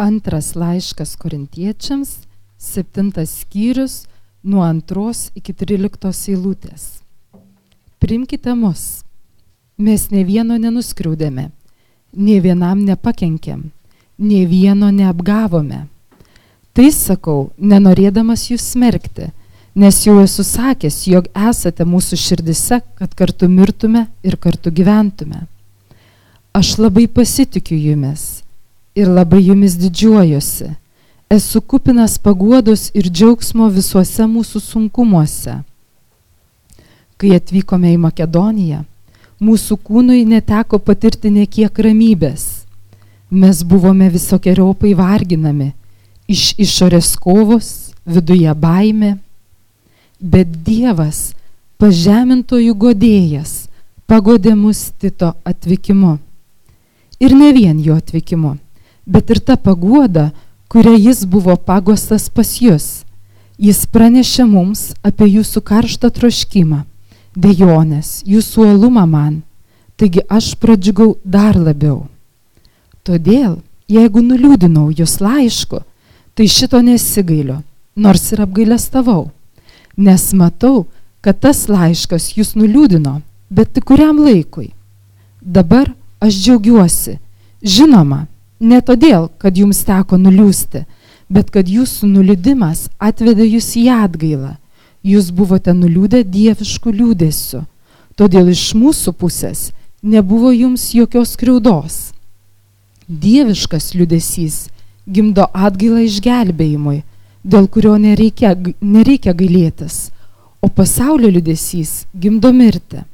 Antras laiškas korintiečiams, septintas skyrius, nuo antros iki tryliktos eilutės. Primkite mus. Mes ne vieno nenuskriaudėme, nie vienam nepakenkėm, nie vieno neapgavome. Tai sakau, nenorėdamas jūs smerkti, nes jau esu sakęs, jog esate mūsų širdise, kad kartu mirtume ir kartu gyventume. Aš labai pasitikiu jumis ir labai jumis didžiuojuosi. Esu kupinas paguodos ir džiaugsmo visuose mūsų sunkumuose. Kai atvykome į Makedoniją, mūsų kūnui neteko patirti nekiek ramybės. Mes buvome visokiojopai varginami, iš išorės kovos, viduje baime, bet Dievas, pažemintojų godėjas, pagodė mus Tito atvykimu. Ir ne vien jo atvykimu bet ir ta paguoda, kuria jis buvo pagostas pas jūs. Jis pranešė mums apie jūsų karštą troškimą, dejonės, jūsų uolumą man. Taigi aš pradžiugau dar labiau. Todėl, jeigu nuliūdinau jūs laišku, tai šito nesigailiu, nors ir apgailestavau. Nes matau, kad tas laiškas jūs nuliūdino, bet tik kuriam laikui. Dabar aš džiaugiuosi. Žinoma, Ne todėl, kad jums teko nuliūsti, bet kad jūsų nuliūdimas atvedė jūs į atgailą. Jūs buvote nuliūdę dieviškų liūdėsių. Todėl iš mūsų pusės nebuvo jums jokios kriaudos. Dieviškas liūdėsys gimdo atgailą išgelbėjimui, dėl kurio nereikia, nereikia gailėtis, o pasaulio liūdėsys gimdo mirtį.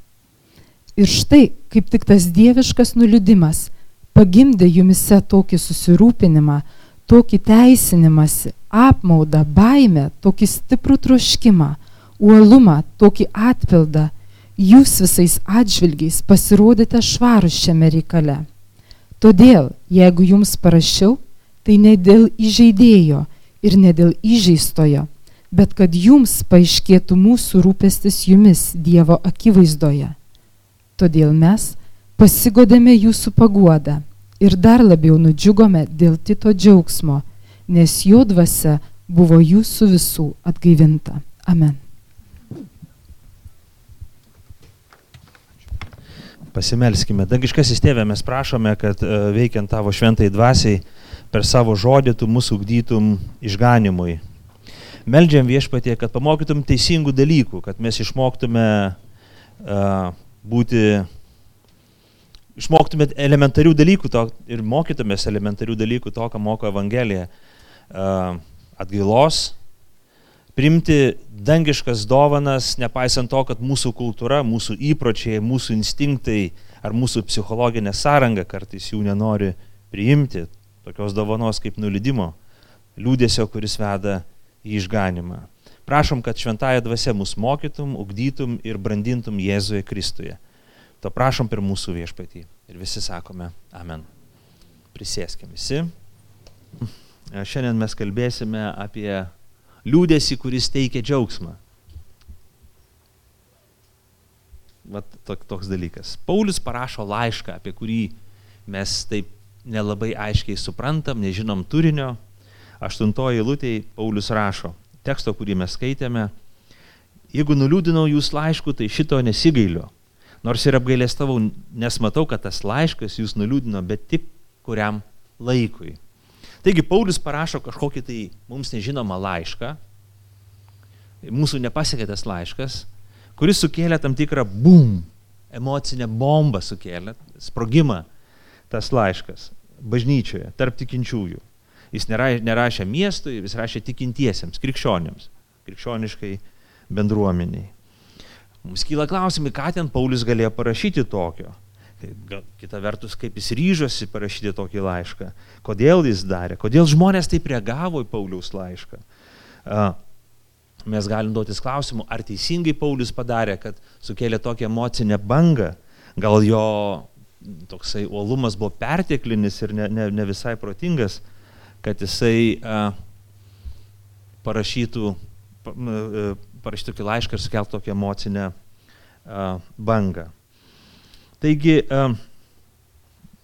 Ir štai, kaip tik tas dieviškas nuliūdimas pagimdė jumise tokį susirūpinimą, tokį teisinimąsi, apmaudą, baimę, tokį stiprų troškimą, uolumą, tokį atpildą, jūs visais atžvilgiais pasirodėte švarus šiame reikale. Todėl, jeigu jums parašiau, tai ne dėl įžeidėjo ir ne dėl įžeistojo, bet kad jums paaiškėtų mūsų rūpestis jumis Dievo akivaizdoje. Todėl mes, pasigodėme jūsų paguodą ir dar labiau nudžiugome dėl Tito džiaugsmo, nes jo dvasia buvo jūsų visų atgaivinta. Amen. Pasimelskime. Dangiškasis tėvė, mes prašome, kad e, veikiant tavo šventai dvasiai per savo žodį tu mūsų ugdytum išganimui. Meldžiam viešpatie, kad pamokytum teisingų dalykų, kad mes išmoktume uh, būti išmoktumėt elementarių dalykų to, ir mokytumės elementarių dalykų to, ką moko Evangelija. Atgailos, primti dangiškas dovanas, nepaisant to, kad mūsų kultūra, mūsų įpročiai, mūsų instinktai ar mūsų psichologinė sąranga kartais jų nenori priimti, tokios dovanos kaip nulidimo, liūdėsio, kuris veda į išganimą. Prašom, kad šventąją dvasę mus mokytum, ugdytum ir brandintum Jėzuje Kristuje. To prašom per mūsų viešpatį. Ir visi sakome Amen. Prisėskim visi. Šiandien mes kalbėsime apie liūdėsi, kuris teikia džiaugsmą. Vat toks dalykas. Paulius parašo laišką, apie kurį mes taip nelabai aiškiai suprantam, nežinom turinio. Aštuntoji lūtėje Paulius rašo, teksto, kurį mes skaitėme, jeigu nuliūdinau jūs laišku, tai šito nesigailiu Nors ir apgailėstavau, nes matau, kad tas laiškas jūs nuliūdino, bet tik kuriam laikui. Taigi Paulius parašo kažkokį tai mums nežinomą laišką, mūsų nepasiekė tas laiškas, kuris sukėlė tam tikrą bum, emocinę bombą sukėlė, sprogimą tas laiškas bažnyčioje, tarp tikinčiųjų. Jis nerašė miestui, jis rašė tikintiesiems, krikščionėms, krikščioniškai bendruomeniai. Mums kyla klausimai, ką ten Paulius galėjo parašyti tokio. Tai kita vertus, kaip jis ryžosi parašyti tokį laišką, kodėl jis darė, kodėl žmonės taip reagavo į Pauliaus laišką. Mes galim duotis klausimu, ar teisingai Paulius padarė, kad sukėlė tokią emocinę bangą, gal jo toksai uolumas buvo perteklinis ir ne, ne, ne visai protingas, kad jisai a, parašytų, parašyti tokį laišką ir sukelti tokią emocinę bangą. Taigi,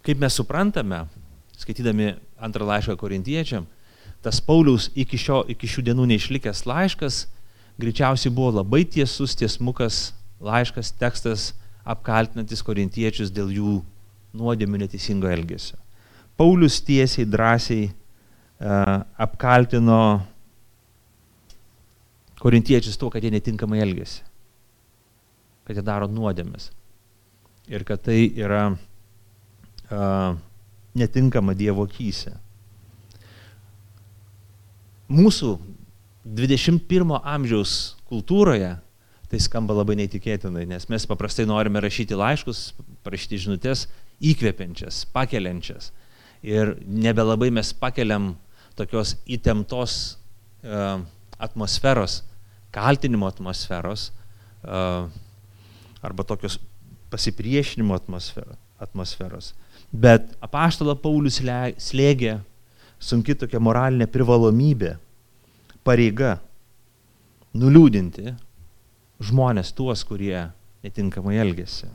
kaip mes suprantame, skaitydami antrą laišką korintiečiam, tas Pauliaus iki, šio, iki šių dienų neišlikęs laiškas greičiausiai buvo labai tiesus, tiesmukas laiškas, tekstas apkaltinantis korintiečius dėl jų nuodėmių neteisingo elgesio. Paulius tiesiai, drąsiai uh, apkaltino korintiečius tuo, kad jie netinkamai elgesi, kad jie daro nuodėmis ir kad tai yra uh, netinkama Dievo akise. Mūsų 21 amžiaus kultūroje tai skamba labai neįtikėtinai, nes mes paprastai norime rašyti laiškus, parašyti žinutės įkvepiančias, pakeliančias. Ir nebelabai mes pakeliam tokios įtemptos uh, atmosferos, kaltinimo atmosferos arba tokios pasipriešinimo atmosferos. Bet apaštalo Paulius slėgė sunki tokia moralinė privalomybė, pareiga nuliūdinti žmonės tuos, kurie netinkamai elgesi.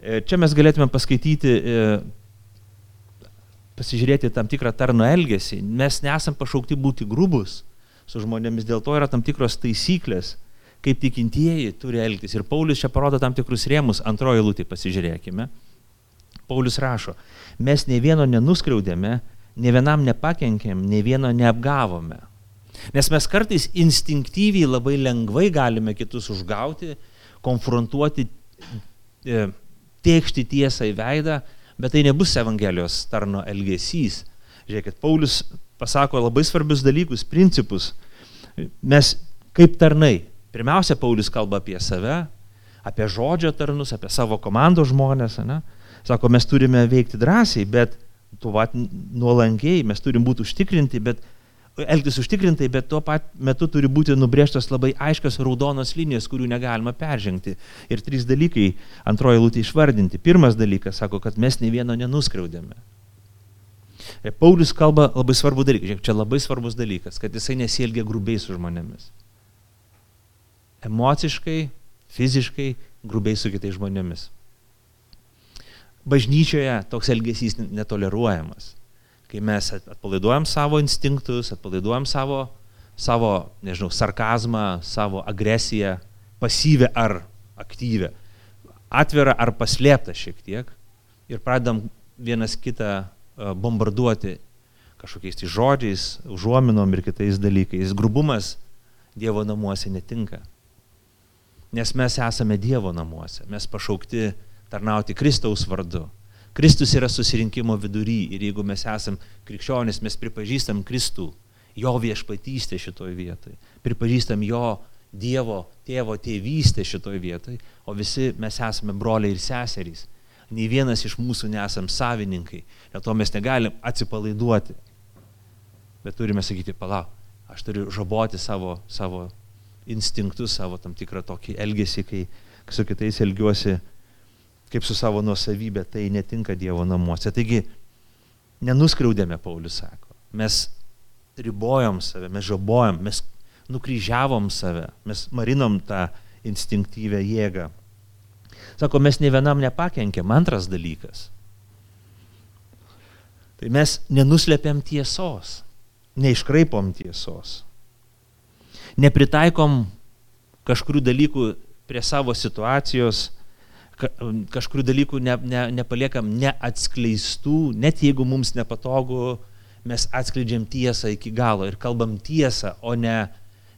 E, čia mes galėtume paskaityti, e, pasižiūrėti tam tikrą tarno elgesį. Mes nesam pašaukti būti grubus su žmonėmis, dėl to yra tam tikros taisyklės, kaip tikintieji turi elgtis. Ir Paulius čia parodo tam tikrus rėmus, antroji lūtė pasižiūrėkime. Paulius rašo, mes ne vieno nenuskriaudėme, ne vienam nepakenkėm, ne vieno neapgavome. Nes mes kartais instinktyviai labai lengvai galime kitus užgauti, konfrontuoti, e, tėkšti tiesą į veidą, bet tai nebus Evangelijos tarno elgesys. Žiūrėkit, Paulius pasako labai svarbius dalykus, principus. Mes kaip tarnai, pirmiausia, Paulius kalba apie save, apie žodžio tarnus, apie savo komandos žmonės. Ne? Sako, mes turime veikti drąsiai, bet tu vat nuolankiai, mes turim būti užtikrinti, bet elgtis užtikrintai, bet tuo pat metu turi būti nubrėžtos labai aiškios raudonos linijos, kurių negalima peržengti. Ir trys dalykai antroji lūtė išvardinti. Pirmas dalykas sako, kad mes ne vieno nenuskriaudėme. E, Paulius kalba labai svarbų dalyką. Žiūrėk, čia labai svarbus dalykas, kad jisai nesielgia grubiai su žmonėmis. Emociškai, fiziškai, grubiai su kitais žmonėmis. Bažnyčioje toks elgesys netoleruojamas kai mes atpalaiduojam savo instinktus, atpalaiduojam savo, savo nežinau, sarkazmą, savo agresiją, pasyvę ar aktyvę, atvirą ar paslėptą šiek tiek ir pradedam vienas kitą bombarduoti kažkokiais tai žodžiais, užuominom ir kitais dalykais. Grubumas Dievo namuose netinka. Nes mes esame Dievo namuose, mes pašaukti tarnauti Kristaus vardu. Kristus yra susirinkimo vidury ir jeigu mes esam krikščionis, mes pripažįstam Kristų, jo viešpatystę šitoj vietoj, pripažįstam jo Dievo tėvo tėvystę šitoj vietoj, o visi mes esame broliai ir seserys. Nei vienas iš mūsų nesam savininkai, dėl to mes negalim atsipalaiduoti. Bet turime sakyti, palauk, aš turiu žaboti savo, savo instinktus, savo tam tikrą tokį elgesį, kai su kitais elgiuosi kaip su savo nuosavybė, tai netinka Dievo namuose. Taigi, nenuskriaudėme, Paulius sako. Mes ribojom save, mes žabojom, mes nukryžiavom save, mes marinom tą instinktyvę jėgą. Sako, mes ne vienam nepakenkėm. Antras dalykas. Tai mes nenuslėpiam tiesos, neiškraipom tiesos. Nepritaikom kažkurių dalykų prie savo situacijos, kažkurių dalykų ne, ne, nepaliekam neatskleistų, net jeigu mums nepatogu, mes atskleidžiam tiesą iki galo ir kalbam tiesą, o ne,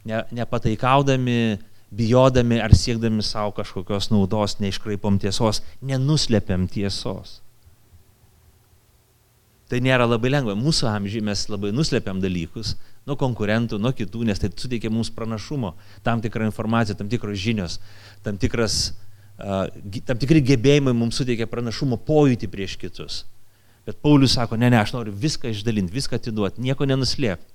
ne nepataikaudami, bijodami ar siekdami savo kažkokios naudos, neiškraipom tiesos, nenuslepiam tiesos. Tai nėra labai lengva. Mūsų amžiai mes labai nuslepiam dalykus nuo konkurentų, nuo kitų, nes tai suteikia mums pranašumo, tam tikrą informaciją, tam tikros žinios, tam tikras uh, tam tikri gebėjimai mums suteikia pranašumo pojūtį prieš kitus. Bet Paulius sako, ne, ne, aš noriu viską išdalinti, viską atiduoti, nieko nenuslėpti.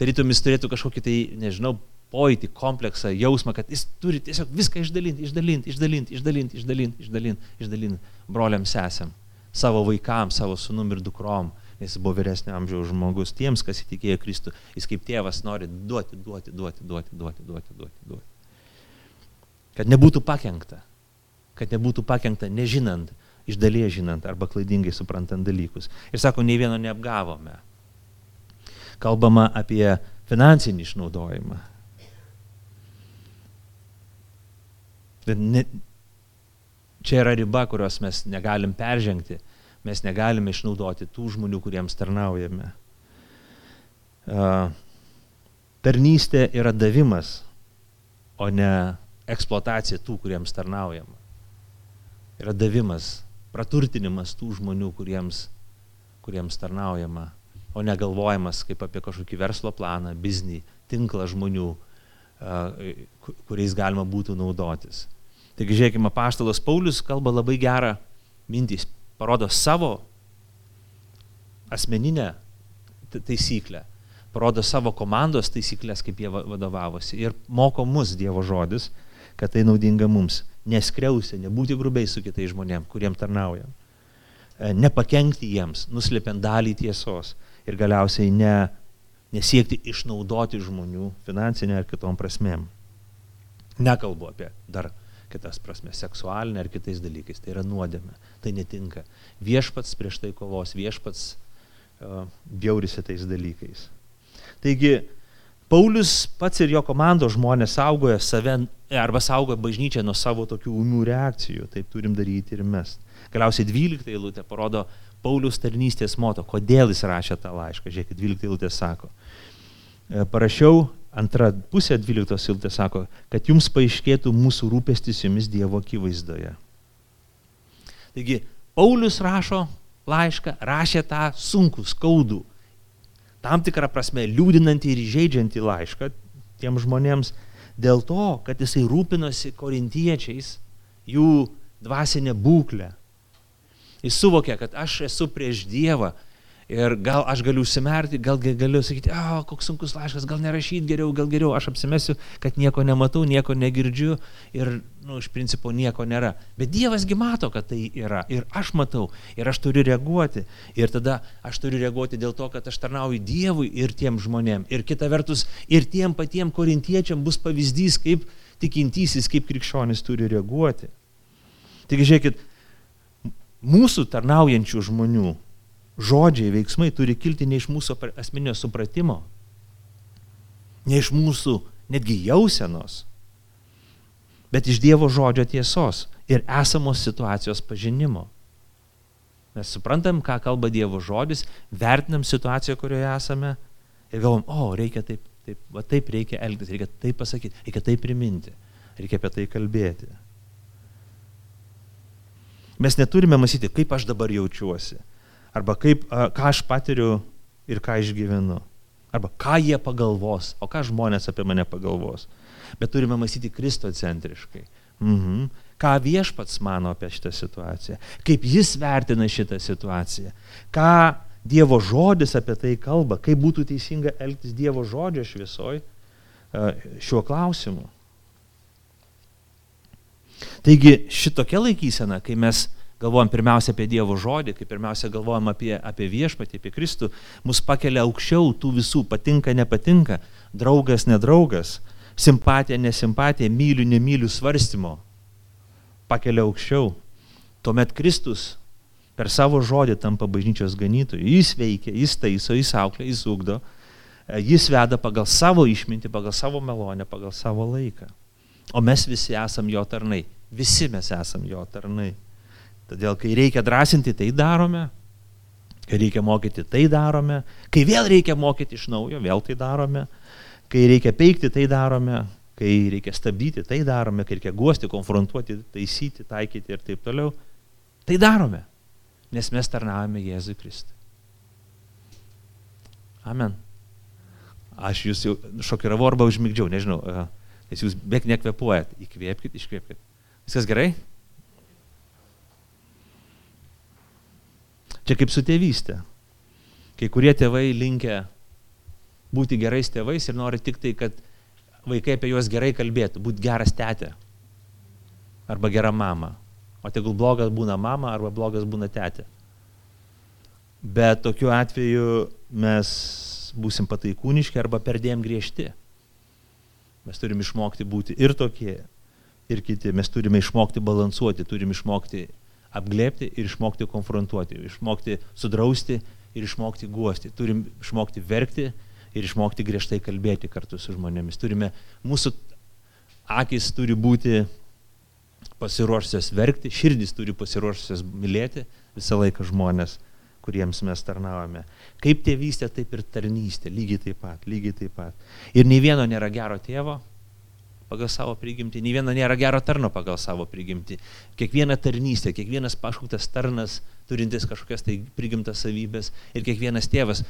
Tarytum jis turėtų kažkokį tai, nežinau, pojūtį, kompleksą, jausmą, kad jis turi tiesiog viską išdalinti, išdalinti, išdalinti, išdalinti, išdalinti, išdalinti, išdalinti broliam sesėm, savo vaikams, savo sunum ir dukrom, jis buvo vyresnio amžiaus žmogus, tiems, kas įtikėjo Kristų, jis kaip tėvas nori duoti, duoti, duoti, duoti, duoti, duoti, duoti, duoti kad nebūtų pakengta, kad nebūtų pakengta nežinant iš dalies žinant arba klaidingai suprantant dalykus. Ir sako, nei vieno neapgavome. Kalbama apie finansinį išnaudojimą. Ne, čia yra riba, kurios mes negalim peržengti. Mes negalime išnaudoti tų žmonių, kuriems tarnaujame. Tarnystė yra davimas, o ne eksploatacija tų, kuriems tarnaujama. Yra davimas, praturtinimas tų žmonių, kuriems, kuriems tarnaujama, o negalvojimas kaip apie kažkokį verslo planą, biznį, tinklą žmonių, kuriais galima būtų naudotis. Taigi žiūrėkime, paštalas Paulius kalba labai gerą mintį, parodo savo asmeninę taisyklę, parodo savo komandos taisyklės, kaip jie vadovavosi ir moko mus Dievo žodis, kad tai naudinga mums. Neskriausia, nebūti grubiai su kitais žmonėm, kuriem tarnaujam. E, nepakenkti jiems, nuslėpiant dalį tiesos ir galiausiai ne, nesiekti išnaudoti žmonių finansinė ar kitom prasmėm. Nekalbu apie dar kitas prasme, seksualinė ar kitais dalykais. Tai yra nuodėme. Tai netinka. Viešpats prieš tai kovos, viešpats uh, bjaurisi tais dalykais. Taigi, Paulius pats ir jo komandos žmonės saugoja save arba saugoja bažnyčią nuo savo tokių umių reakcijų. Taip turim daryti ir mes. Galiausiai 12 eilutė parodo Paulius tarnystės moto, kodėl jis rašė tą laišką. Žiūrėkit, 12 eilutė sako. E, parašiau antra pusė 12 eilutė sako, kad jums paaiškėtų mūsų rūpestis jumis Dievo akivaizdoje. Taigi, Paulius rašo laišką, rašė tą sunkų, skaudų, tam tikrą prasme liūdinantį ir įžeidžiantį laišką tiem žmonėms dėl to, kad jisai rūpinosi korintiečiais, jų dvasinę būklę. Jis suvokė, kad aš esu prieš Dievą, Ir gal aš galiu užsimerti, gal galiu sakyti, o, koks sunkus laiškas, gal nerašyti geriau, gal geriau, aš apsimesiu, kad nieko nematau, nieko negirdžiu ir, na, nu, iš principo nieko nėra. Bet Dievasgi mato, kad tai yra. Ir aš matau, ir aš turiu reaguoti. Ir tada aš turiu reaguoti dėl to, kad aš tarnauju Dievui ir tiem žmonėm. Ir kita vertus, ir tiem patiem korintiečiam bus pavyzdys, kaip tikintysis, kaip krikščionis turi reaguoti. Taigi žiūrėkit, mūsų tarnaujančių žmonių žodžiai, veiksmai turi kilti ne iš mūsų asmeninio supratimo, ne iš mūsų netgi jausenos, bet iš Dievo žodžio tiesos ir esamos situacijos pažinimo. Mes suprantam, ką kalba Dievo žodis, vertinam situaciją, kurioje esame ir galvom, o, reikia taip, taip, va, taip reikia elgtis, reikia taip pasakyti, reikia taip priminti, reikia apie tai kalbėti. Mes neturime mąstyti, kaip aš dabar jaučiuosi arba kaip, ką aš patiriu ir ką išgyvenu. Arba ką jie pagalvos, o ką žmonės apie mane pagalvos. Bet turime mąstyti kristocentriškai. Mhm. Ką viešpats mano apie šitą situaciją, kaip jis vertina šitą situaciją, ką Dievo žodis apie tai kalba, kaip būtų teisinga elgtis Dievo žodžio šviesoj šiuo klausimu. Taigi šitokia laikysena, kai mes galvojam pirmiausia apie Dievo žodį, kai pirmiausia galvojam apie, apie viešpatį, apie Kristų, mus pakelia aukščiau tų visų patinka, nepatinka, draugas, nedraugas, simpatija, nesimpatija, myliu, nemyliu svarstymo. Pakelia aukščiau. Tuomet Kristus per savo žodį tampa bažnyčios ganytoju. Jis veikia, jis taiso, jis auklė, jis ugdo, jis veda pagal savo išmintį, pagal savo melonę, pagal savo laiką. O mes visi esam jo tarnai. Visi mes esam jo tarnai. Todėl, kai reikia drąsinti, tai darome, kai reikia mokyti, tai darome, kai vėl reikia mokyti iš naujo, vėl tai darome, kai reikia peikti, tai darome, kai reikia stabdyti, tai darome, kai reikia guosti, konfrontuoti, taisyti, taikyti ir taip toliau, tai darome, nes mes tarnavome Jėzui Kristui. Amen. Aš jūs jau šokiravau arba užmigdžiau, nežinau, nes jūs beveik nekvepuojat. Įkvėpkite, iškvėpkite. Viskas gerai? Čia kaip su tėvystė. Kai kurie tėvai linkia būti gerais tėvais ir nori tik tai, kad vaikai apie juos gerai kalbėtų, būti geras tetė arba gera mama. O tegul blogas būna mama arba blogas būna tetė. Bet tokiu atveju mes būsim pataikūniški arba perdėm griežti. Mes turim išmokti būti ir tokie, ir kiti. Mes turime išmokti balansuoti, turim išmokti apglėpti ir išmokti konfrontuoti, išmokti sudrausti ir išmokti guosti. Turim išmokti verkti ir išmokti griežtai kalbėti kartu su žmonėmis. Turime, mūsų akis turi būti pasiruošusios verkti, širdis turi pasiruošusios mylėti visą laiką žmonės, kuriems mes tarnaujame. Kaip tėvystė, taip ir tarnystė, lygiai taip pat, lygiai taip pat. Ir nei vieno nėra gero tėvo pagal savo prigimtį, nei vieno nėra gero tarno pagal savo prigimtį. Kiekviena tarnystė, kiekvienas pašauktas tarnas, turintis kažkokias tai prigimtas savybės ir kiekvienas tėvas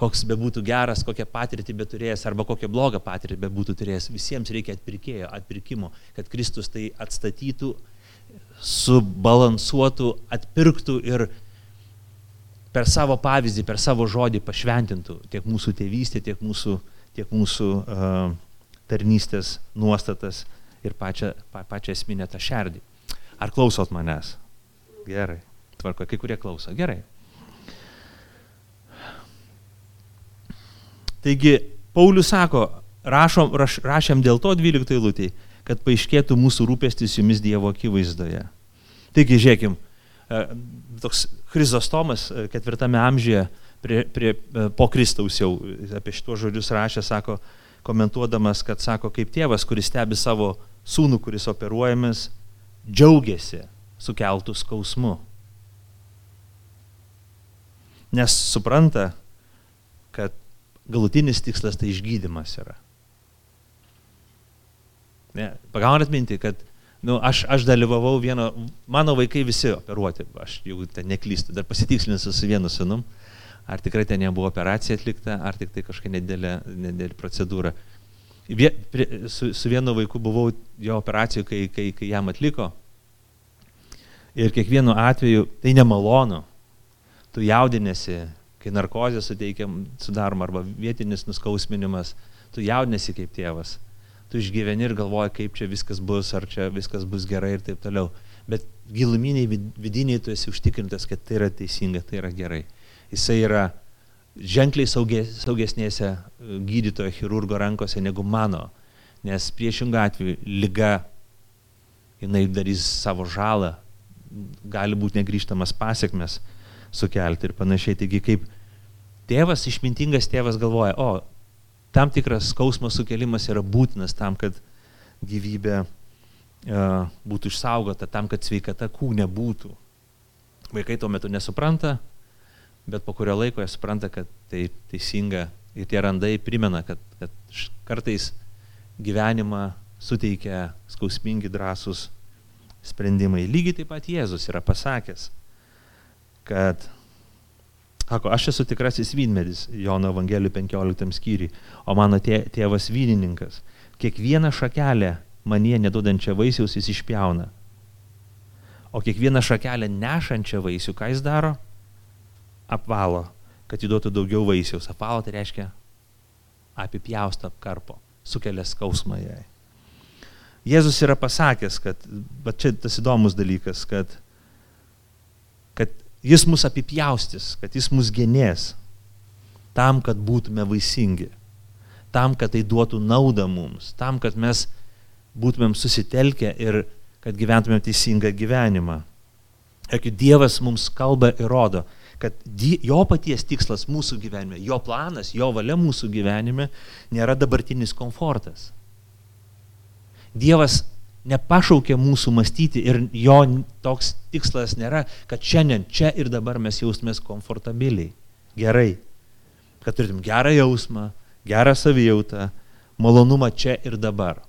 koks bebūtų geras, kokią patirtį beturėjęs arba kokią blogą patirtį bebūtų turėjęs, visiems reikia atpirkėjo, atpirkimo, kad Kristus tai atstatytų, subalansuotų, atpirktų ir per savo pavyzdį, per savo žodį pašventintų tiek mūsų tėvystę, tiek mūsų, tiek mūsų uh, tarnystės nuostatas ir pačią, pa, pačią esminę tą šerdį. Ar klausot manęs? Gerai. Tvarko, kai kurie klauso. Gerai. Taigi, Paulius sako, rašom, raš, rašėm dėl to 12 eilutėj, kad paaiškėtų mūsų rūpestis jumis Dievo akivaizdoje. Taigi, žiūrėkim, e, toks Chrizostomas e, ketvirtame amžiuje prie, prie, e, po Kristaus jau apie šitos žodžius rašė, sako, komentuodamas, kad sako, kaip tėvas, kuris stebi savo sūnų, kuris operuojamas, džiaugiasi sukeltų skausmu. Nes supranta, kad galutinis tikslas tai išgydymas yra. Ne, pagaunat mintį, kad nu, aš, aš dalyvavau vieno, mano vaikai visi operuoti, aš jau ten neklystu, dar pasitikslinsiu su vienu sinum, ar tikrai ten nebuvo operacija atlikta, ar tik tai kažkokia nedėlė, nedėlė procedūra. Vie, prie, su, su vienu vaiku buvau jo operacijų, kai, kai, kai jam atliko. Ir kiekvienu atveju tai nemalonu. Tu jaudinėsi, kai narkozė suteikiam, sudarom arba vietinis nuskausminimas, tu jaudinėsi kaip tėvas. Tu išgyveni ir galvoji, kaip čia viskas bus, ar čia viskas bus gerai ir taip toliau. Bet giluminiai, vidiniai tu esi užtikrintas, kad tai yra teisinga, tai yra gerai. Jisai yra ženkliai sauges, saugesnėse e, gydytojo, chirurgo rankose negu mano, nes priešingų atveju lyga, jinai darys savo žalą, gali būti negryžtamas pasiekmes sukelti ir panašiai. Taigi kaip tėvas, išmintingas tėvas galvoja, o tam tikras skausmo sukelimas yra būtinas tam, kad gyvybė uh, būtų išsaugota, tam, kad sveikata kūne būtų. Vaikai tuo metu nesupranta, bet po kurio laiko jie supranta, kad tai teisinga ir tie randai primena, kad, kad kartais gyvenimą suteikia skausmingi drąsūs sprendimai. Lygiai taip pat Jėzus yra pasakęs, kad, sako, aš esu tikrasis vynmedis Jono Evangelijų 15 skyriui, o mano tėvas vynininkas. Kiekvieną šakelę manie neduodančią vaisiaus jis išpjauna. O kiekvieną šakelę nešančią vaisių, ką jis daro? Apvalo, kad įduotų daugiau vaisiaus. Apvalo tai reiškia apipjausto apkarpo, sukelia skausmą jai. Jėzus yra pasakęs, kad, bet čia tas įdomus dalykas, kad Jis mus apipjaustys, kad jis mus genės, tam, kad būtume vaisingi, tam, kad tai duotų naudą mums, tam, kad mes būtumėm susitelkę ir kad gyventumėm teisingą gyvenimą. Ir Dievas mums kalba ir rodo, kad jo paties tikslas mūsų gyvenime, jo planas, jo valia mūsų gyvenime nėra dabartinis komfortas. Dievas nepašaukė mūsų mąstyti ir jo toks tikslas nėra, kad šiandien, čia ir dabar mes jaustumės komfortabiliai, gerai, kad turėtum gerą jausmą, gerą savijautą, malonumą čia ir dabar.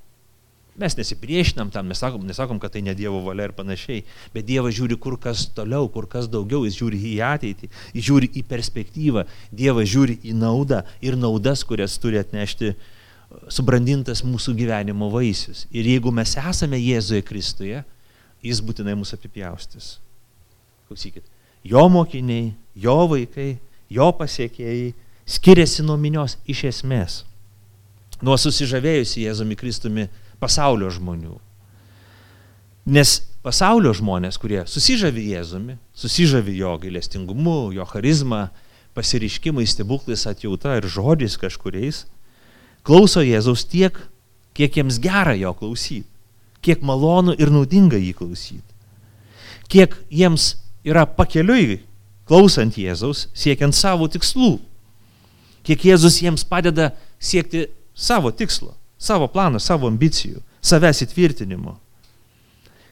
Mes nesipriešinam tam, mes sakom, nesakom, kad tai ne Dievo valia ir panašiai, bet Dievas žiūri kur kas toliau, kur kas daugiau, jis žiūri į ateitį, jis žiūri į perspektyvą, Dievas žiūri į naudą ir naudas, kurias turi atnešti uh, subrandintas mūsų gyvenimo vaisius. Ir jeigu mes esame Jėzuje Kristuje, jis būtinai mūsų apipjaustis. Klausykit, jo mokiniai, jo vaikai, jo pasiekėjai skiriasi nuo minios iš esmės. Nuo susižavėjusi Jėzumi Kristumi pasaulio žmonių. Nes pasaulio žmonės, kurie susižavi Jėzumi, susižavi jo gailestingumu, jo charizma, pasiriškimais, stebuklais, atjauta ir žodžiais kažkuriais, klauso Jėzaus tiek, kiek jiems gera jo klausyti, kiek malonu ir naudinga jį klausyti. kiek jiems yra pakeliui klausant Jėzaus, siekiant savo tikslų. Kiek Jėzus jiems padeda siekti savo tikslo, savo plano, savo ambicijų, savęs įtvirtinimo.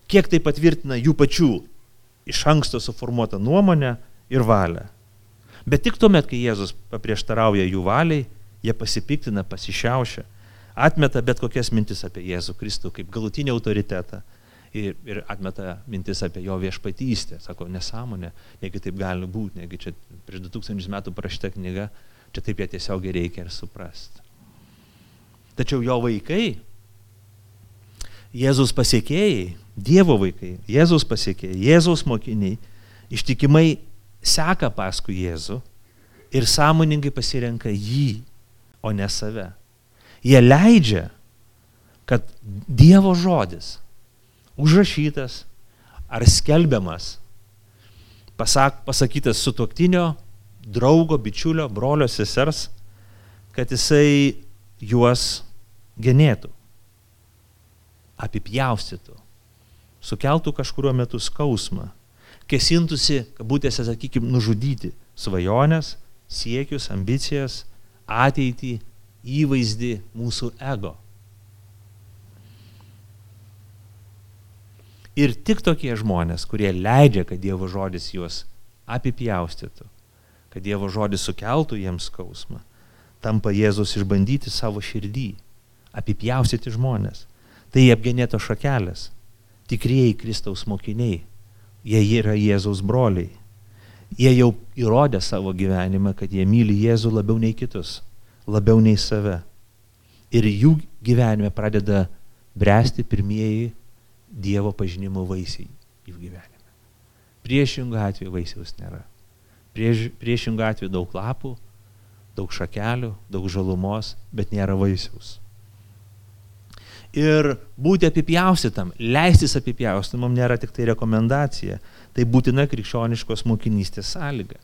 Kiek tai patvirtina jų pačių iš anksto suformuotą nuomonę ir valią. Bet tik tuomet, kai Jėzus paprieštarauja jų valiai, jie pasipiktina, pasišiaušia, atmeta bet kokias mintis apie Jėzų Kristų kaip galutinį autoritetą ir, ir atmeta mintis apie jo viešpatystę. Sako, nesąmonė, negi taip gali būti, negi čia prieš 2000 metų parašyta knyga, čia taip jie tiesiog reikia ir suprasti. Tačiau jo vaikai, Jėzus pasiekėjai, Dievo vaikai, Jėzus pasiekėjai, Jėzaus mokiniai, ištikimai seka paskui Jėzų ir sąmoningai pasirenka jį, o ne save. Jie leidžia, kad Dievo žodis užrašytas ar skelbiamas, pasak, pasakytas sutuoktinio, draugo, bičiulio, brolio, sesers, kad jisai juos genėtų, apipjaustytų, sukeltų kažkurio metu skausmą, kesintųsi, kabutėse, sakykime, nužudyti svajonės, siekius, ambicijas, ateitį, įvaizdį mūsų ego. Ir tik tokie žmonės, kurie leidžia, kad Dievo žodis juos apipjaustytų, kad Dievo žodis sukeltų jiems skausmą, tampa Jėzus išbandyti savo širdį, apipjaustyti žmonės. Tai apgenėto šakelės, tikrieji Kristaus mokiniai, jie yra Jėzaus broliai. Jie jau įrodė savo gyvenimą, kad jie myli Jėzų labiau nei kitus, labiau nei save. Ir jų gyvenime pradeda bręsti pirmieji Dievo pažinimo vaisiai jų gyvenime. Priešingų atveju vaisiaus nėra. Prieš, priešingų atveju daug lapų, daug šakelių, daug žalumos, bet nėra vaisiaus ir būti apipjaustytam, leistis apipjaustamam nėra tik tai rekomendacija, tai būtina krikščioniškos mokinystės sąlyga.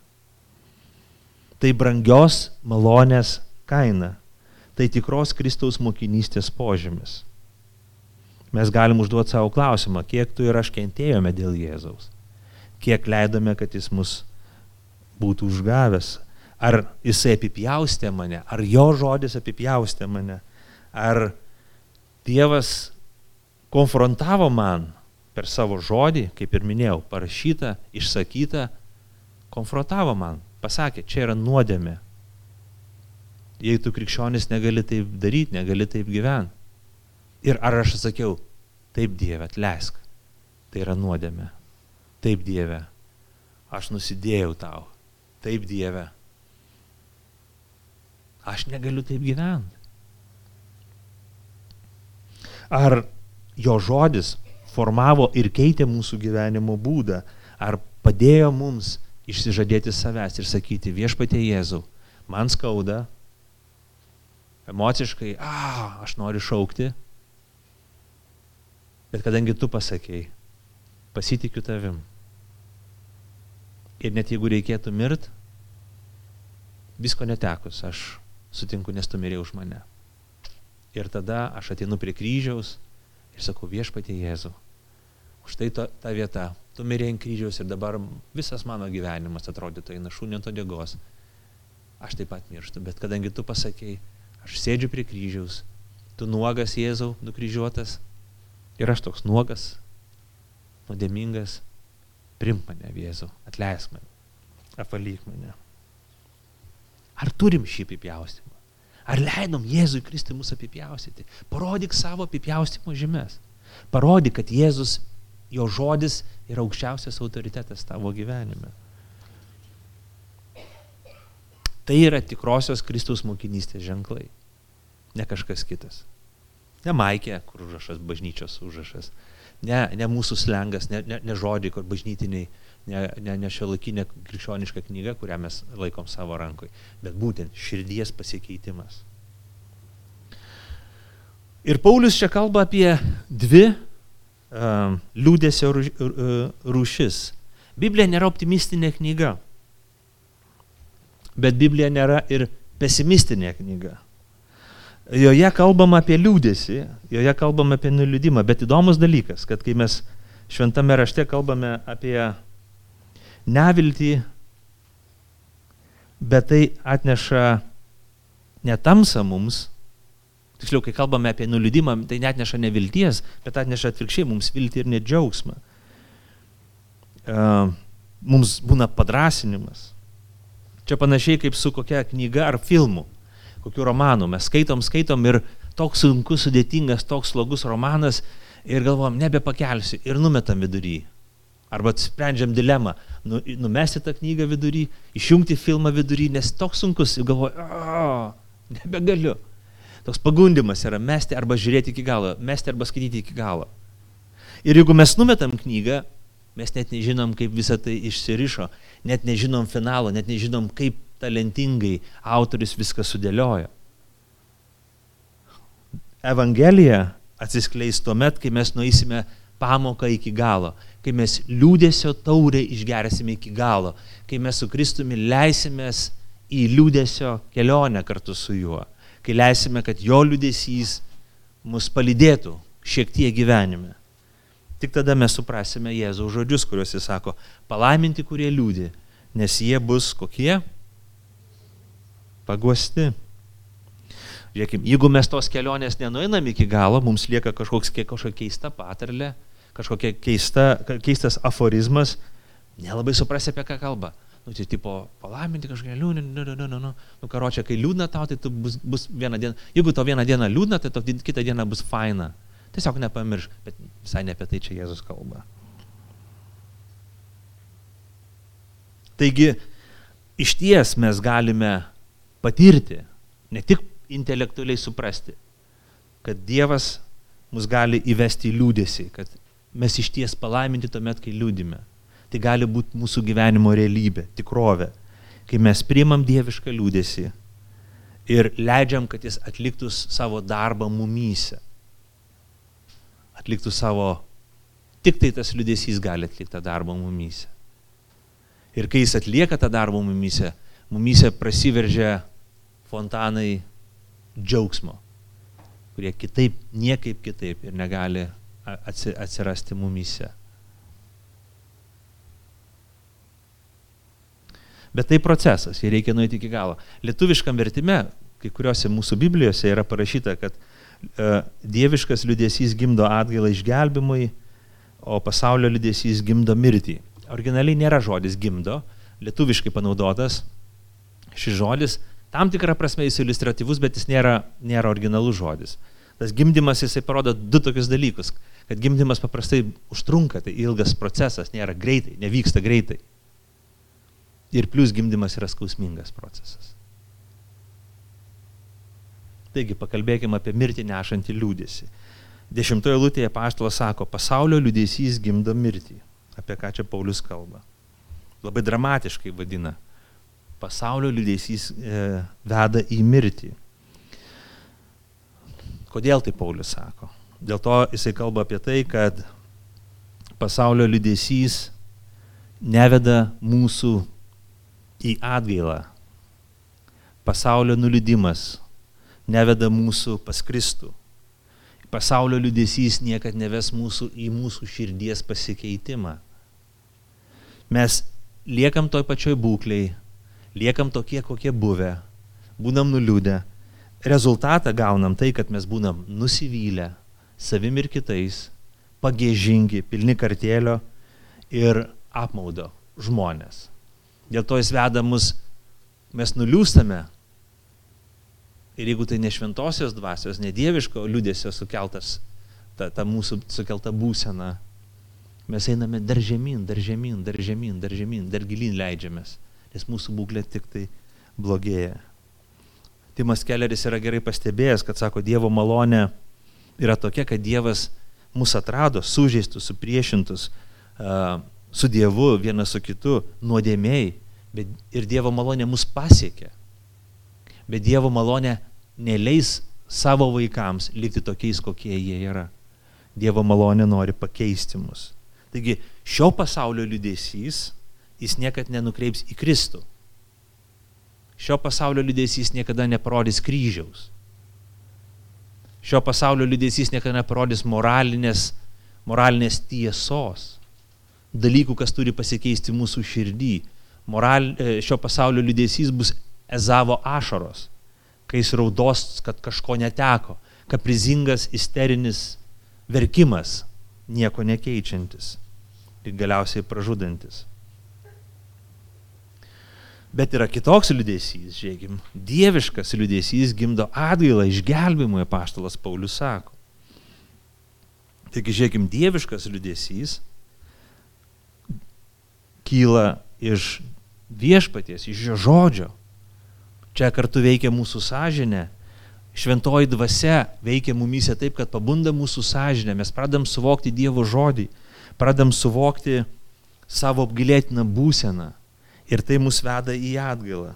Tai brangios malonės kaina, tai tikros Kristaus mokinystės požymis. Mes galim užduoti savo klausimą, kiek tu ir aš kentėjome dėl Jėzaus, kiek leidome, kad jis mus būtų užgavęs, ar jisai apipjaustė mane, ar jo žodis apipjaustė mane, ar Dievas konfrontavo man per savo žodį, kaip ir minėjau, parašytą, išsakytą, konfrontavo man, pasakė, čia yra nuodėmė. Jei tu krikščionis negali taip daryti, negali taip gyventi. Ir ar aš atsakiau, taip Dieve, atleisk, tai yra nuodėmė. Taip Dieve, aš nusidėjau tau. Taip Dieve, aš negaliu taip gyventi. Ar jo žodis formavo ir keitė mūsų gyvenimo būdą, ar padėjo mums išsižadėti savęs ir sakyti viešpatie Jėzau, man skauda, emociškai, a, aš noriu šaukti, bet kadangi tu pasakėjai, pasitikiu tavim. Ir net jeigu reikėtų mirt, visko netekus, aš sutinku, nes tu mirėjai už mane. Ir tada aš ateinu prie kryžiaus ir sakau viešpatie Jėzau. Už tai ta, ta vieta, tu mirėjai ant kryžiaus ir dabar visas mano gyvenimas atrodytų eina šūnio to dėgos. Aš taip pat mirštu, bet kadangi tu pasakėjai, aš sėdžiu prie kryžiaus, tu nuogas Jėzau, nukryžiuotas ir aš toks nuogas, nuodėmingas, primk mane Jėzau, atleisk mane, apvalyk mane. Ar turim šį apipjaustimą? Ar leidom Jėzui Kristui mus apipjaustyti? Parodyk savo apipjaustimo žymės. Parodyk, kad Jėzus, jo žodis yra aukščiausias autoritetas tavo gyvenime. Tai yra tikrosios Kristaus mokinystės ženklai. Ne kažkas kitas. Ne Maikė, kur užrašas, bažnyčios užrašas. Ne, ne mūsų slengas, ne, ne, ne žodžiai, kur bažnytiniai ne, ne, ne šiuolaikinė krikščioniška knyga, kurią mes laikom savo rankoje, bet būtent širdies pasikeitimas. Ir Paulius čia kalba apie dvi uh, liūdėsio rūšis. Biblija nėra optimistinė knyga, bet Biblija nėra ir pesimistinė knyga. Joje kalbama apie liūdėsi, joje kalbama apie nuliūdimą, bet įdomus dalykas, kad kai mes šventame rašte kalbame apie neviltį, bet tai atneša ne tamsą mums, tiksliau, kai kalbame apie nuliūdimą, tai net neša ne vilties, bet atneša atvirkščiai mums viltį ir net džiaugsmą. Uh, mums būna padrasinimas. Čia panašiai kaip su kokia knyga ar filmu, kokiu romanu. Mes skaitom, skaitom ir toks sunkus, sudėtingas, toks slogus romanas ir galvom, nebepakelsiu ir numetam vidury. Arba sprendžiam dilemą, nu, numesti tą knygą vidury, išjungti filmą vidury, nes toks sunkus galvoju, nebegaliu. Toks pagundimas yra mesti arba žiūrėti iki galo, mesti arba skaityti iki galo. Ir jeigu mes numetam knygą, mes net nežinom, kaip visą tai išsirišo, net nežinom finalo, net nežinom, kaip talentingai autorius viską sudėliojo. Evangelija atsiskleis tuo met, kai mes nueisime pamoką iki galo, kai mes liūdėsio taurę išgersime iki galo, kai mes su Kristumi leisimės į liūdėsio kelionę kartu su juo, kai leisime, kad jo liūdėsys mus palydėtų šiek tiek gyvenime. Tik tada mes suprasime Jėzaus žodžius, kuriuos jis sako, palaiminti, kurie liūdė, nes jie bus kokie? Paguosti. Žiūrėkime, jeigu mes tos kelionės nenueinam iki galo, mums lieka kažkoks, kažkokia keista patarlė, kažkokia keista, keistas aforizmas, nelabai suprasi, apie ką kalba. Nu, tai tipo, palaiminti kažkokią liūnę, nu, nu, nu, nu, nu, nu karočią, kai liūdna tau, tai tu bus, bus vieną dieną, jeigu to vieną dieną liūdna, tai to kitą dieną bus faina. Tiesiog nepamirš, bet visai ne apie tai čia Jėzus kalba. Taigi, iš ties mes galime patirti, ne tik intelektualiai suprasti, kad Dievas mus gali įvesti į liūdėsi, kad mes iš ties palaiminti tuomet, kai liūdime. Tai gali būti mūsų gyvenimo realybė, tikrovė, kai mes priimam dievišką liūdėsi ir leidžiam, kad jis atliktų savo darbą mumyse. Atliktų savo, tik tai tas liūdėsys gali atlikti tą darbą mumyse. Ir kai jis atlieka tą darbą mumyse, mumyse prasiveržia fontanai džiaugsmo, kurie kitaip, niekaip kitaip ir negali atsirasti mumyse. Bet tai procesas, jį reikia nueiti iki galo. Lietuviškam vertime, kai kuriuose mūsų Biblijose yra parašyta, kad uh, dieviškas liudesys gimdo atgailą išgelbimui, o pasaulio liudesys gimdo mirtį. Originaliai nėra žodis gimdo, lietuviškai panaudotas šis žodis, tam tikrą prasme jis iliustratyvus, bet jis nėra, nėra originalus žodis. Tas gimdymas jisai parodo du tokius dalykus, kad gimdymas paprastai užtrunka, tai ilgas procesas, nėra greitai, nevyksta greitai. Ir plus gimdymas yra skausmingas procesas. Taigi pakalbėkime apie mirtį nešantį liūdėsi. Dešimtoje lūtėje paštalas sako, pasaulio liūdėsys gimdo mirtį. Apie ką čia Paulius kalba. Labai dramatiškai vadina pasaulio liūdėsys e, veda į mirtį. Kodėl tai Paulius sako? Dėl to jisai kalba apie tai, kad pasaulio liūdėsys neveda mūsų į atgailą. Pasaulio nuliūdimas neveda mūsų pas Kristų. Pasaulio liūdėsys niekad neves mūsų į mūsų širdies pasikeitimą. Mes liekam toj pačioj būkliai, liekam tokie, kokie buvę, būnam nuliūdę. Rezultatą gaunam tai, kad mes būnam nusivylę savim ir kitais, pagėžingi, pilni kartėlio ir apmaudo žmonės. Dėl to jis veda mus, mes nuliūstame. Ir jeigu tai ne šventosios dvasios, ne dieviško liūdėsio sukeltas, ta, ta mūsų sukelta būsena, mes einame dar žemyn, dar žemyn, dar žemyn, dar žemyn, dar gilin leidžiamės nes mūsų būklė tik tai blogėja. Timas Kelleris yra gerai pastebėjęs, kad sako, Dievo malonė yra tokia, kad Dievas mus atrado, sužeistus, supriešintus, su Dievu, vienas su kitu, nuodėmėjai, bet ir Dievo malonė mus pasiekė. Bet Dievo malonė neleis savo vaikams likti tokiais, kokie jie yra. Dievo malonė nori pakeisti mus. Taigi šio pasaulio liudesys jis niekad nenukreips į Kristų. Šio pasaulio liūdėsys niekada neparodys kryžiaus. Šio pasaulio liūdėsys niekada neparodys moralinės moralinės tiesos, dalykų, kas turi pasikeisti mūsų širdį. Moral, e, šio pasaulio liūdėsys bus ezavo ašaros, kai jis raudos, kad kažko neteko, kaprizingas, isterinis verkimas, nieko nekeičiantis ir galiausiai pražudantis. Bet yra kitoks liūdėsys, žiūrėkim, dieviškas liūdėsys gimdo atgailą išgelbimui, paštalas Paulius sako. Taigi, žiūrėkim, dieviškas liūdėsys kyla iš viešpaties, iš jo žodžio. Čia kartu veikia mūsų sąžinė. Šventoji dvasia veikia mumise taip, kad pabunda mūsų sąžinė. Mes pradam suvokti Dievo žodį, pradam suvokti savo apgailėtiną būseną. Ir tai mus veda į atgailą.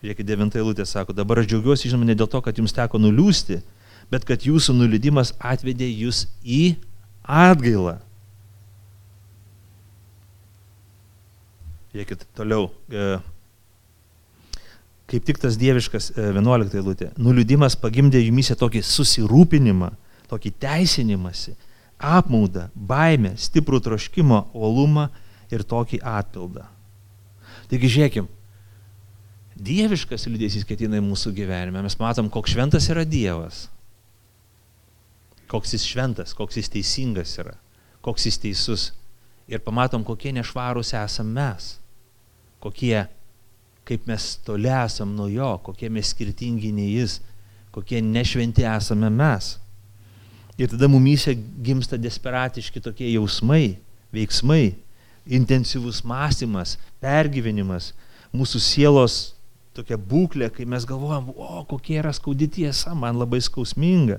Žiūrėkit, devinta eilutė sako, dabar aš džiaugiuosi, žinoma, ne dėl to, kad jums teko nuliūsti, bet kad jūsų nuliūdimas atvedė jūs į atgailą. Žiūrėkit toliau. E, kaip tik tas dieviškas 11 e, eilutė. Nuliūdimas pagimdė jumise tokį susirūpinimą, tokį teisinimąsi, apmaudą, baimę, stiprų troškimą, uolumą ir tokį atpildą. Taigi žiūrėkim, dieviškas liūdėsys ketina į mūsų gyvenime. Mes matom, koks šventas yra Dievas. Koks jis šventas, koks jis teisingas yra, koks jis teisus. Ir pamatom, kokie nešvarūs esame mes kokie, kaip mes toli esam nuo jo, kokie mes skirtingi nei jis, kokie nešventi esame mes. Ir tada mumyse gimsta desperatiški tokie jausmai, veiksmai, intensyvus mąstymas, pergyvenimas, mūsų sielos tokia būklė, kai mes galvojam, o kokia yra skaudi tiesa, man labai skausminga.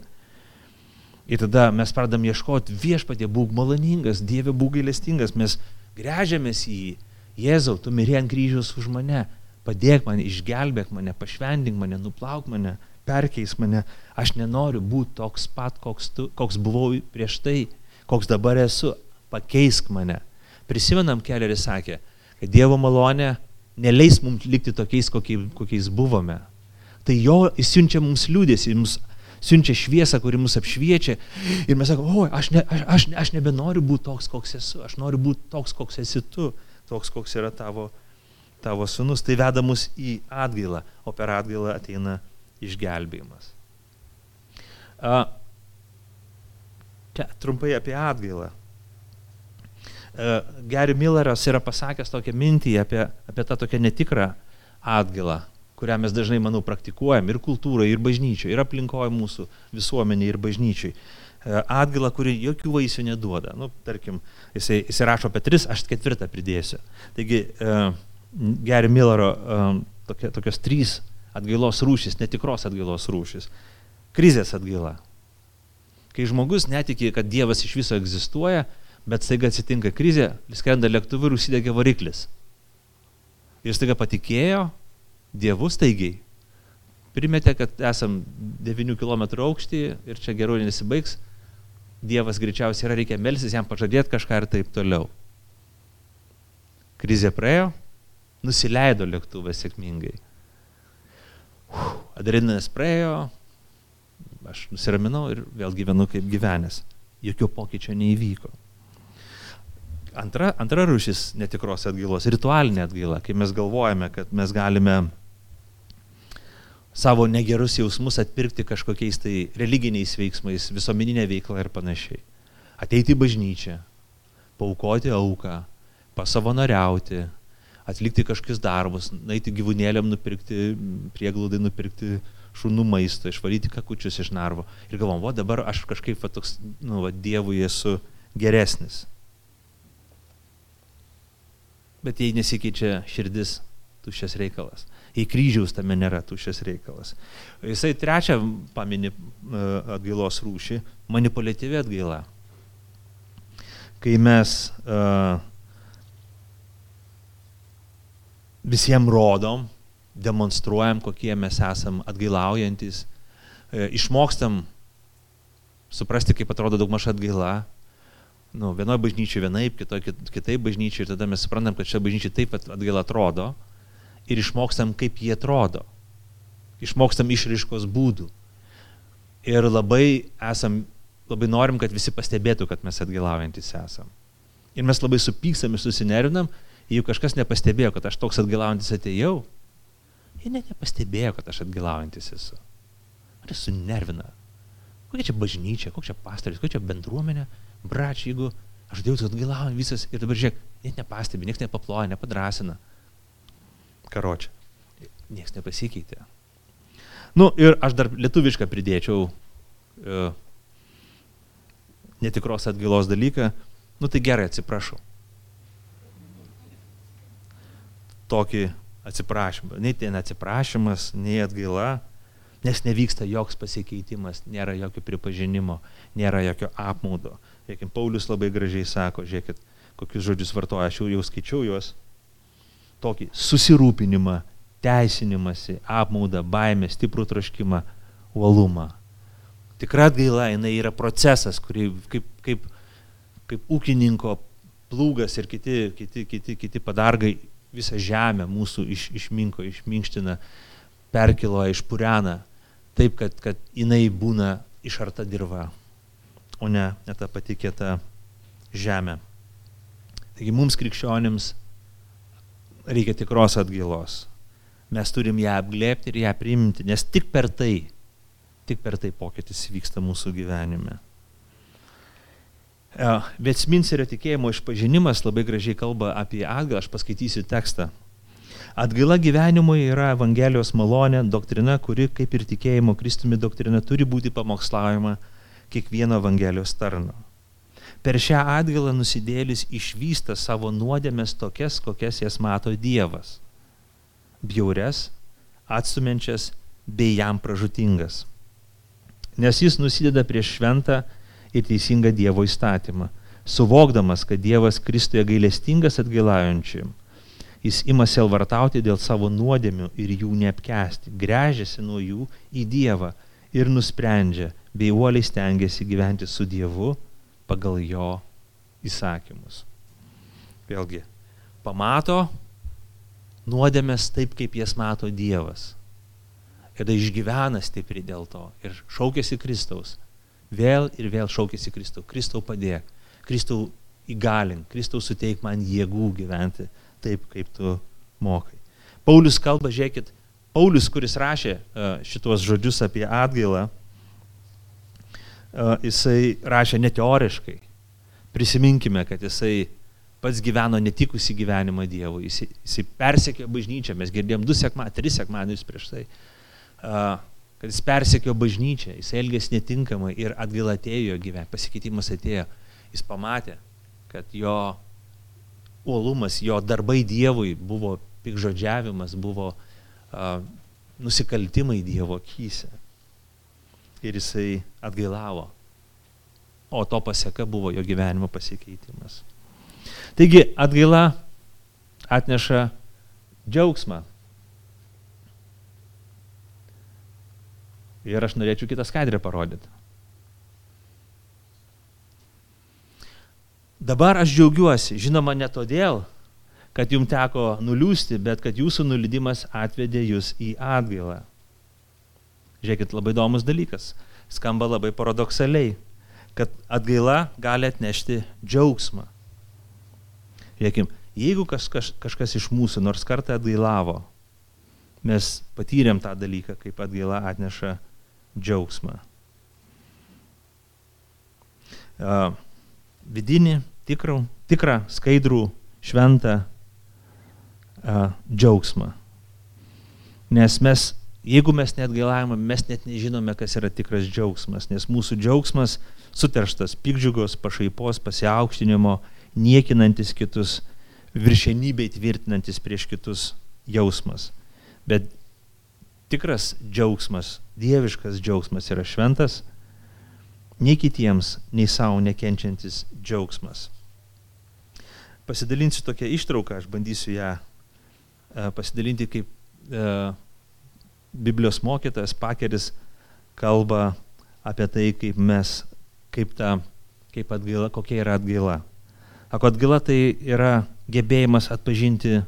Ir tada mes pradam ieškoti viešpatie, būk maloningas, Dieve būk gailestingas, mes grežiamės į jį Jėzau, tu mirė ant kryžiaus už mane, padėk man, išgelbėk mane, pašvendink mane, nuplauk mane, perkeis mane. Aš nenoriu būti toks pat, koks, tu, koks buvau prieš tai, koks dabar esu, pakeisk mane. Prisimenam, keleris sakė, kad Dievo malonė neleis mums likti tokiais, kokiais, buvome. Tai jo įsiunčia mums liūdėsi, mums siunčia šviesą, kuri mus apšviečia. Ir mes sakome, oi, aš, ne, aš, aš, aš nebenoriu būti toks, koks esu, aš noriu būti toks, koks esi tu toks, koks yra tavo, tavo sunus. Tai veda mus į atgailą, o per atgailą ateina išgelbėjimas. Čia trumpai apie atgailą. Gary Milleras yra pasakęs tokią mintį apie, apie tą tokią netikrą atgailą, kurią mes dažnai, manau, praktikuojam ir kultūroje, ir bažnyčioje, ir aplinkoje mūsų visuomenėje, ir bažnyčiai. Atgailą, kuri jokių vaisių neduoda. Nu, tarkim, jisai, jisai rašo apie tris, aš ketvirtą pridėsiu. Taigi, uh, Gary Millero tokios trys atgailos rūšys, netikros atgailos rūšys. Krizės atgaila. Kai žmogus netiki, kad Dievas iš viso egzistuoja, bet staiga atsitinka krizė, skrenda lėktuvu ir užsidegė variklis. Ir staiga patikėjo Dievu staigiai. Primetė, kad esam 9 km aukštį ir čia geriau nesibaigs, Dievas greičiausiai yra, reikia melsis, jam pažadėti kažką ir taip toliau. Krizė praėjo, nusileido lėktuvas sėkmingai. Adrenalinas praėjo, aš nusiraminau ir vėl gyvenu kaip gyvenęs. Jokio pokyčio neįvyko. Antra, antra rūšis netikros atgailos - ritualinė atgaila, kai mes galvojame, kad mes galime savo negerus jausmus atpirkti kažkokiais tai religiniais veiksmais, visuomeninė veikla ir panašiai. Ateiti į bažnyčią, paukoti auką, pasavanoriauti, atlikti kažkokius darbus, naiti gyvūnėliam nupirkti, prieglaudai nupirkti šunų maisto, išvalyti kakučius iš narvo. Ir galvom, o dabar aš kažkaip va, toks, nu, va, Dievui esu geresnis. Bet jei nesikeičia širdis, tuščias reikalas į kryžiaus tame nėra tuščias reikalas. Jisai trečią pamini e, atgailos rūšį - manipuliatyvi atgaila. Kai mes uh, visiems rodom, demonstruojam, kokie mes esam atgailaujantis, uh, išmokstam suprasti, kaip atrodo daugmaž atgaila. Nu, vienoje bažnyčioje vienaip, kitoje kitaip bažnyčioje ir tada mes suprantam, kad čia bažnyčia taip atgaila atrodo ir išmokstam, kaip jie atrodo. Išmokstam išraiškos būdų. Ir labai esam labai norim, kad visi pastebėtų, kad mes atgailaujantis esam. Ir mes labai supyksam ir susinerinam, jeigu kažkas nepastebėjo, kad aš toks atgailaujantis atėjau, jie net nepastebėjo, kad aš atgailaujantis esu. Ar jis sunervina? Kokia čia bažnyčia, kokia čia pastaris, kokia čia bendruomenė, bračiai, jeigu aš dėjau, kad atgailaujant visas ir dabar žiūrėk, net nepastebi, niekas nepaploja, nepadrasina. Karočią. Niekas nepasikeitė. Nu ir aš dar lietuvišką pridėčiau e, netikros atgailos dalyką. Nu tai gerai, atsiprašau. Tokį atsiprašymą. Nei ten atsiprašymas, nei atgaila, nes nevyksta joks pasikeitimas, nėra jokio pripažinimo, nėra jokio apmaudo. Žiūrėkit, Paulius labai gražiai sako, žiūrėkit, kokius žodžius vartoja, aš jau, jau skaičiau juos. Tokį susirūpinimą, teisinimąsi, apmaudą, baimę, stiprų troškimą, uolumą. Tikra atgaila, jinai yra procesas, kurį kaip, kaip, kaip ūkininko plūgas ir kiti, kiti, kiti, kiti padargai visą žemę mūsų iš, išminko, išminkština, perkilo, išpurena, taip, kad, kad jinai būna išarta dirba, o ne, ne ta patikėta žemė. Taigi mums krikščionims reikia tikros atgailos mes turim ją apglėpti ir ją priimti, nes tik per tai, tik per tai pokytis vyksta mūsų gyvenime. E, Vetsminserio tikėjimo išpažinimas labai gražiai kalba apie atgailą, aš paskaitysiu tekstą. Atgaila gyvenimui yra Evangelijos malonė, doktrina, kuri, kaip ir tikėjimo Kristumi doktrina, turi būti pamokslaujama kiekvieno Evangelijos tarno. Per šią atgailą nusidėlis išvysta savo nuodėmės tokias, kokias jas mato Dievas bjaures, atstumiančias bei jam pražutingas. Nes jis nusideda prieš šventą ir teisingą Dievo įstatymą, suvokdamas, kad Dievas Kristuje gailestingas atgailaujančiam. Jis ima selvartauti dėl savo nuodėmių ir jų neapkesti, grežiasi nuo jų į Dievą ir nusprendžia, bei uoliai stengiasi gyventi su Dievu pagal jo įsakymus. Vėlgi, pamato nuodėmės taip, kaip jas mato Dievas. Kada išgyvena stipriai dėl to ir šaukėsi Kristaus. Vėl ir vėl šaukėsi Kristau. Kristau padėk. Kristau įgalink. Kristau suteik man jėgų gyventi taip, kaip tu mokai. Paulius kalba, žiūrėkit, Paulius, kuris rašė e, šituos žodžius apie atgailą, e, jisai rašė neteoriškai. Prisiminkime, kad jisai pats gyveno netikusi gyvenimą Dievui. Jis, jis persekė bažnyčią, mes girdėjom du sekmadienius, tris sekmadienius prieš tai, kad jis persekė bažnyčią, jis elgėsi netinkamai ir atgaila atėjo gyvenime, pasikeitimas atėjo. Jis pamatė, kad jo uolumas, jo darbai Dievui buvo pikžodžiavimas, buvo uh, nusikaltimai Dievo akise. Ir jisai atgailavo. O to pasieka buvo jo gyvenimo pasikeitimas. Taigi atgaila atneša džiaugsmą. Ir aš norėčiau kitą skaidrę parodyti. Dabar aš džiaugiuosi, žinoma, ne todėl, kad jums teko nuliūsti, bet kad jūsų nulidimas atvedė jūs į atgailą. Žiūrėkit, labai įdomus dalykas. Skamba labai paradoksaliai, kad atgaila gali atnešti džiaugsmą. Žiūrėkim, jeigu kažkas, kažkas iš mūsų nors kartą atgailavo, mes patyrėm tą dalyką, kaip atgaila atneša džiaugsmą. Uh, vidinį, tikrų, tikrą, skaidrų, šventą uh, džiaugsmą. Nes mes, jeigu mes net gailavome, mes net nežinome, kas yra tikras džiaugsmas, nes mūsų džiaugsmas suterštas pikdžiugos, pašaipos, pasiaukštinimo, niekinantis kitus, viršenybei tvirtinantis prieš kitus jausmas. Bet tikras džiaugsmas, dieviškas džiaugsmas yra šventas, nei kitiems, nei savo nekenčiantis džiaugsmas. Pasidalinsiu tokią ištrauką, aš bandysiu ją e, pasidalinti kaip e, Biblijos mokytojas Pakeris kalba apie tai, kaip mes, kaip ta, kaip atgaila, kokia yra atgaila. Ako atgaila tai yra gebėjimas atpažinti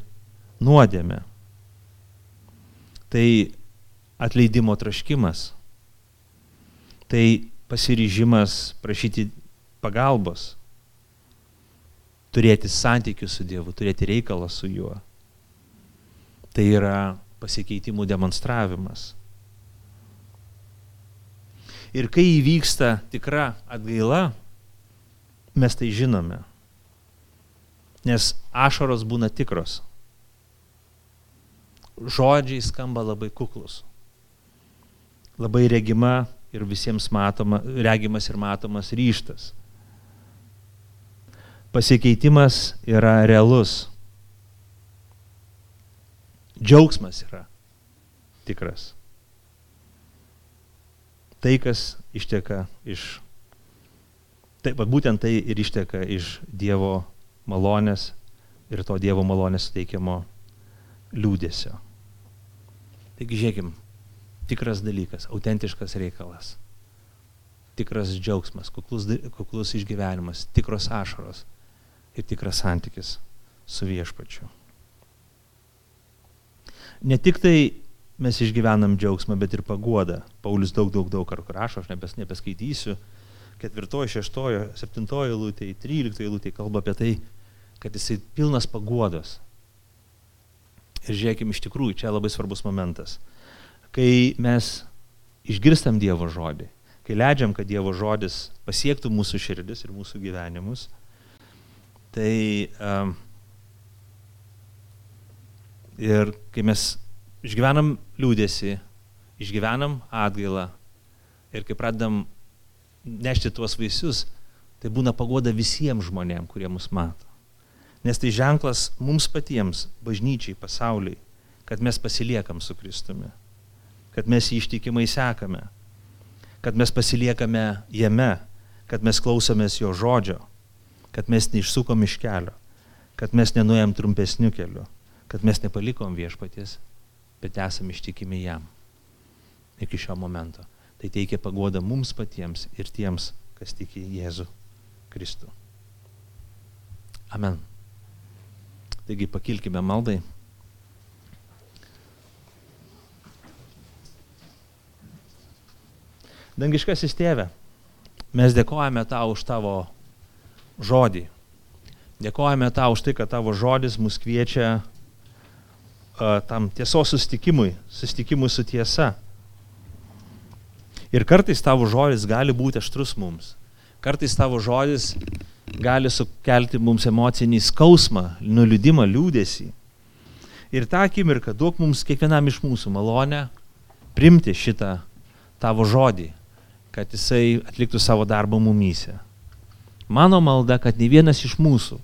nuodėmę. Tai atleidimo traškimas. Tai pasiryžimas prašyti pagalbos, turėti santykių su Dievu, turėti reikalą su juo. Tai yra pasikeitimų demonstravimas. Ir kai įvyksta tikra atgaila, mes tai žinome. Nes ašaros būna tikros. Žodžiai skamba labai kuklus. Labai regima ir visiems matoma, regimas ir matomas ryštas. Pasikeitimas yra realus. Džiaugsmas yra tikras tai, kas išteka iš, taip, būtent tai ir išteka iš Dievo malonės ir to Dievo malonės suteikiamo liūdėsio. Taigi žiūrėkim, tikras dalykas, autentiškas reikalas, tikras džiaugsmas, kuklus, kuklus išgyvenimas, tikros ašaros ir tikras santykis su viešpačiu. Ne tik tai mes išgyvenam džiaugsmą, bet ir paguodą. Paulius daug, daug, daug kartų rašo, aš nebes, nebeskaitysiu. Ketvirtojo, šeštojo, septintojo lūtėje, tryliktojo lūtėje kalba apie tai, kad jisai pilnas paguodos. Ir žiūrėkime, iš tikrųjų, čia labai svarbus momentas. Kai mes išgirstam Dievo žodį, kai leidžiam, kad Dievo žodis pasiektų mūsų širdis ir mūsų gyvenimus, tai um, ir kai mes išgyvenam liūdėsi, išgyvenam atgailą ir kai pradedam nešti tuos vaisius, tai būna pagoda visiems žmonėms, kurie mus mato. Nes tai ženklas mums patiems, bažnyčiai, pasauliai, kad mes pasiliekam su Kristumi, kad mes jį ištikimai sekame, kad mes pasiliekame jame, kad mes klausomės jo žodžio, kad mes neišsukom iš kelio, kad mes nenuėjom trumpesniu keliu, kad mes nepalikom viešpaties bet esame ištikimi jam iki šio momento. Tai teikia pagodą mums patiems ir tiems, kas tiki Jėzų Kristų. Amen. Taigi pakilkime maldai. Dangiškasis tėve, mes dėkojame tau už tavo žodį. Dėkojame tau už tai, kad tavo žodis mus kviečia tam tiesos sustikimui, sustikimui su tiesa. Ir kartais tavo žodis gali būti aštrus mums. Kartais tavo žodis gali sukelti mums emocinį skausmą, nuliūdimą, liūdėsi. Ir tą akimirką duok mums kiekvienam iš mūsų malonę primti šitą tavo žodį, kad jisai atliktų savo darbą mumyse. Mano malda, kad ne vienas iš mūsų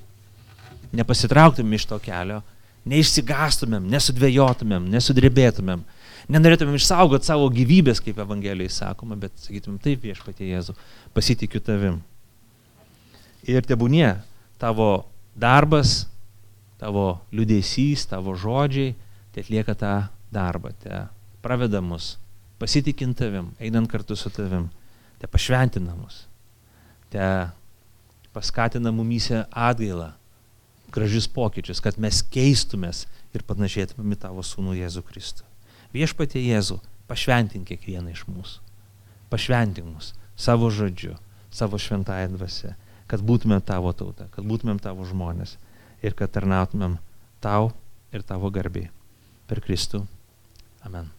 nepasitrauktum iš to kelio, neišsigastumėm, nesudvėjotumėm, nesudrebėtumėm, nenorėtumėm išsaugoti savo gyvybės, kaip Evangelijai sakoma, bet sakytumėm, taip viešpatie Jėzu, pasitikiu tavim. Ir tebūnie tavo darbas, tavo liūdėsys, tavo žodžiai, tai atlieka tą darbą, te praveda mus, pasitikint tavim, einant kartu su tavim, te pašventina mus, te paskatina mumyse atgailą, gražius pokyčius, kad mes keistumės ir panašėtumėm į tavo sūnų Jėzų Kristų. Viešpatie Jėzų, pašventink kiekvieną iš mūsų. Pašventink mus savo žodžiu, savo šventąją dvasę, kad būtumėm tavo tauta, kad būtumėm tavo žmonės ir kad tarnautumėm tau ir tavo garbiai. Per Kristų. Amen.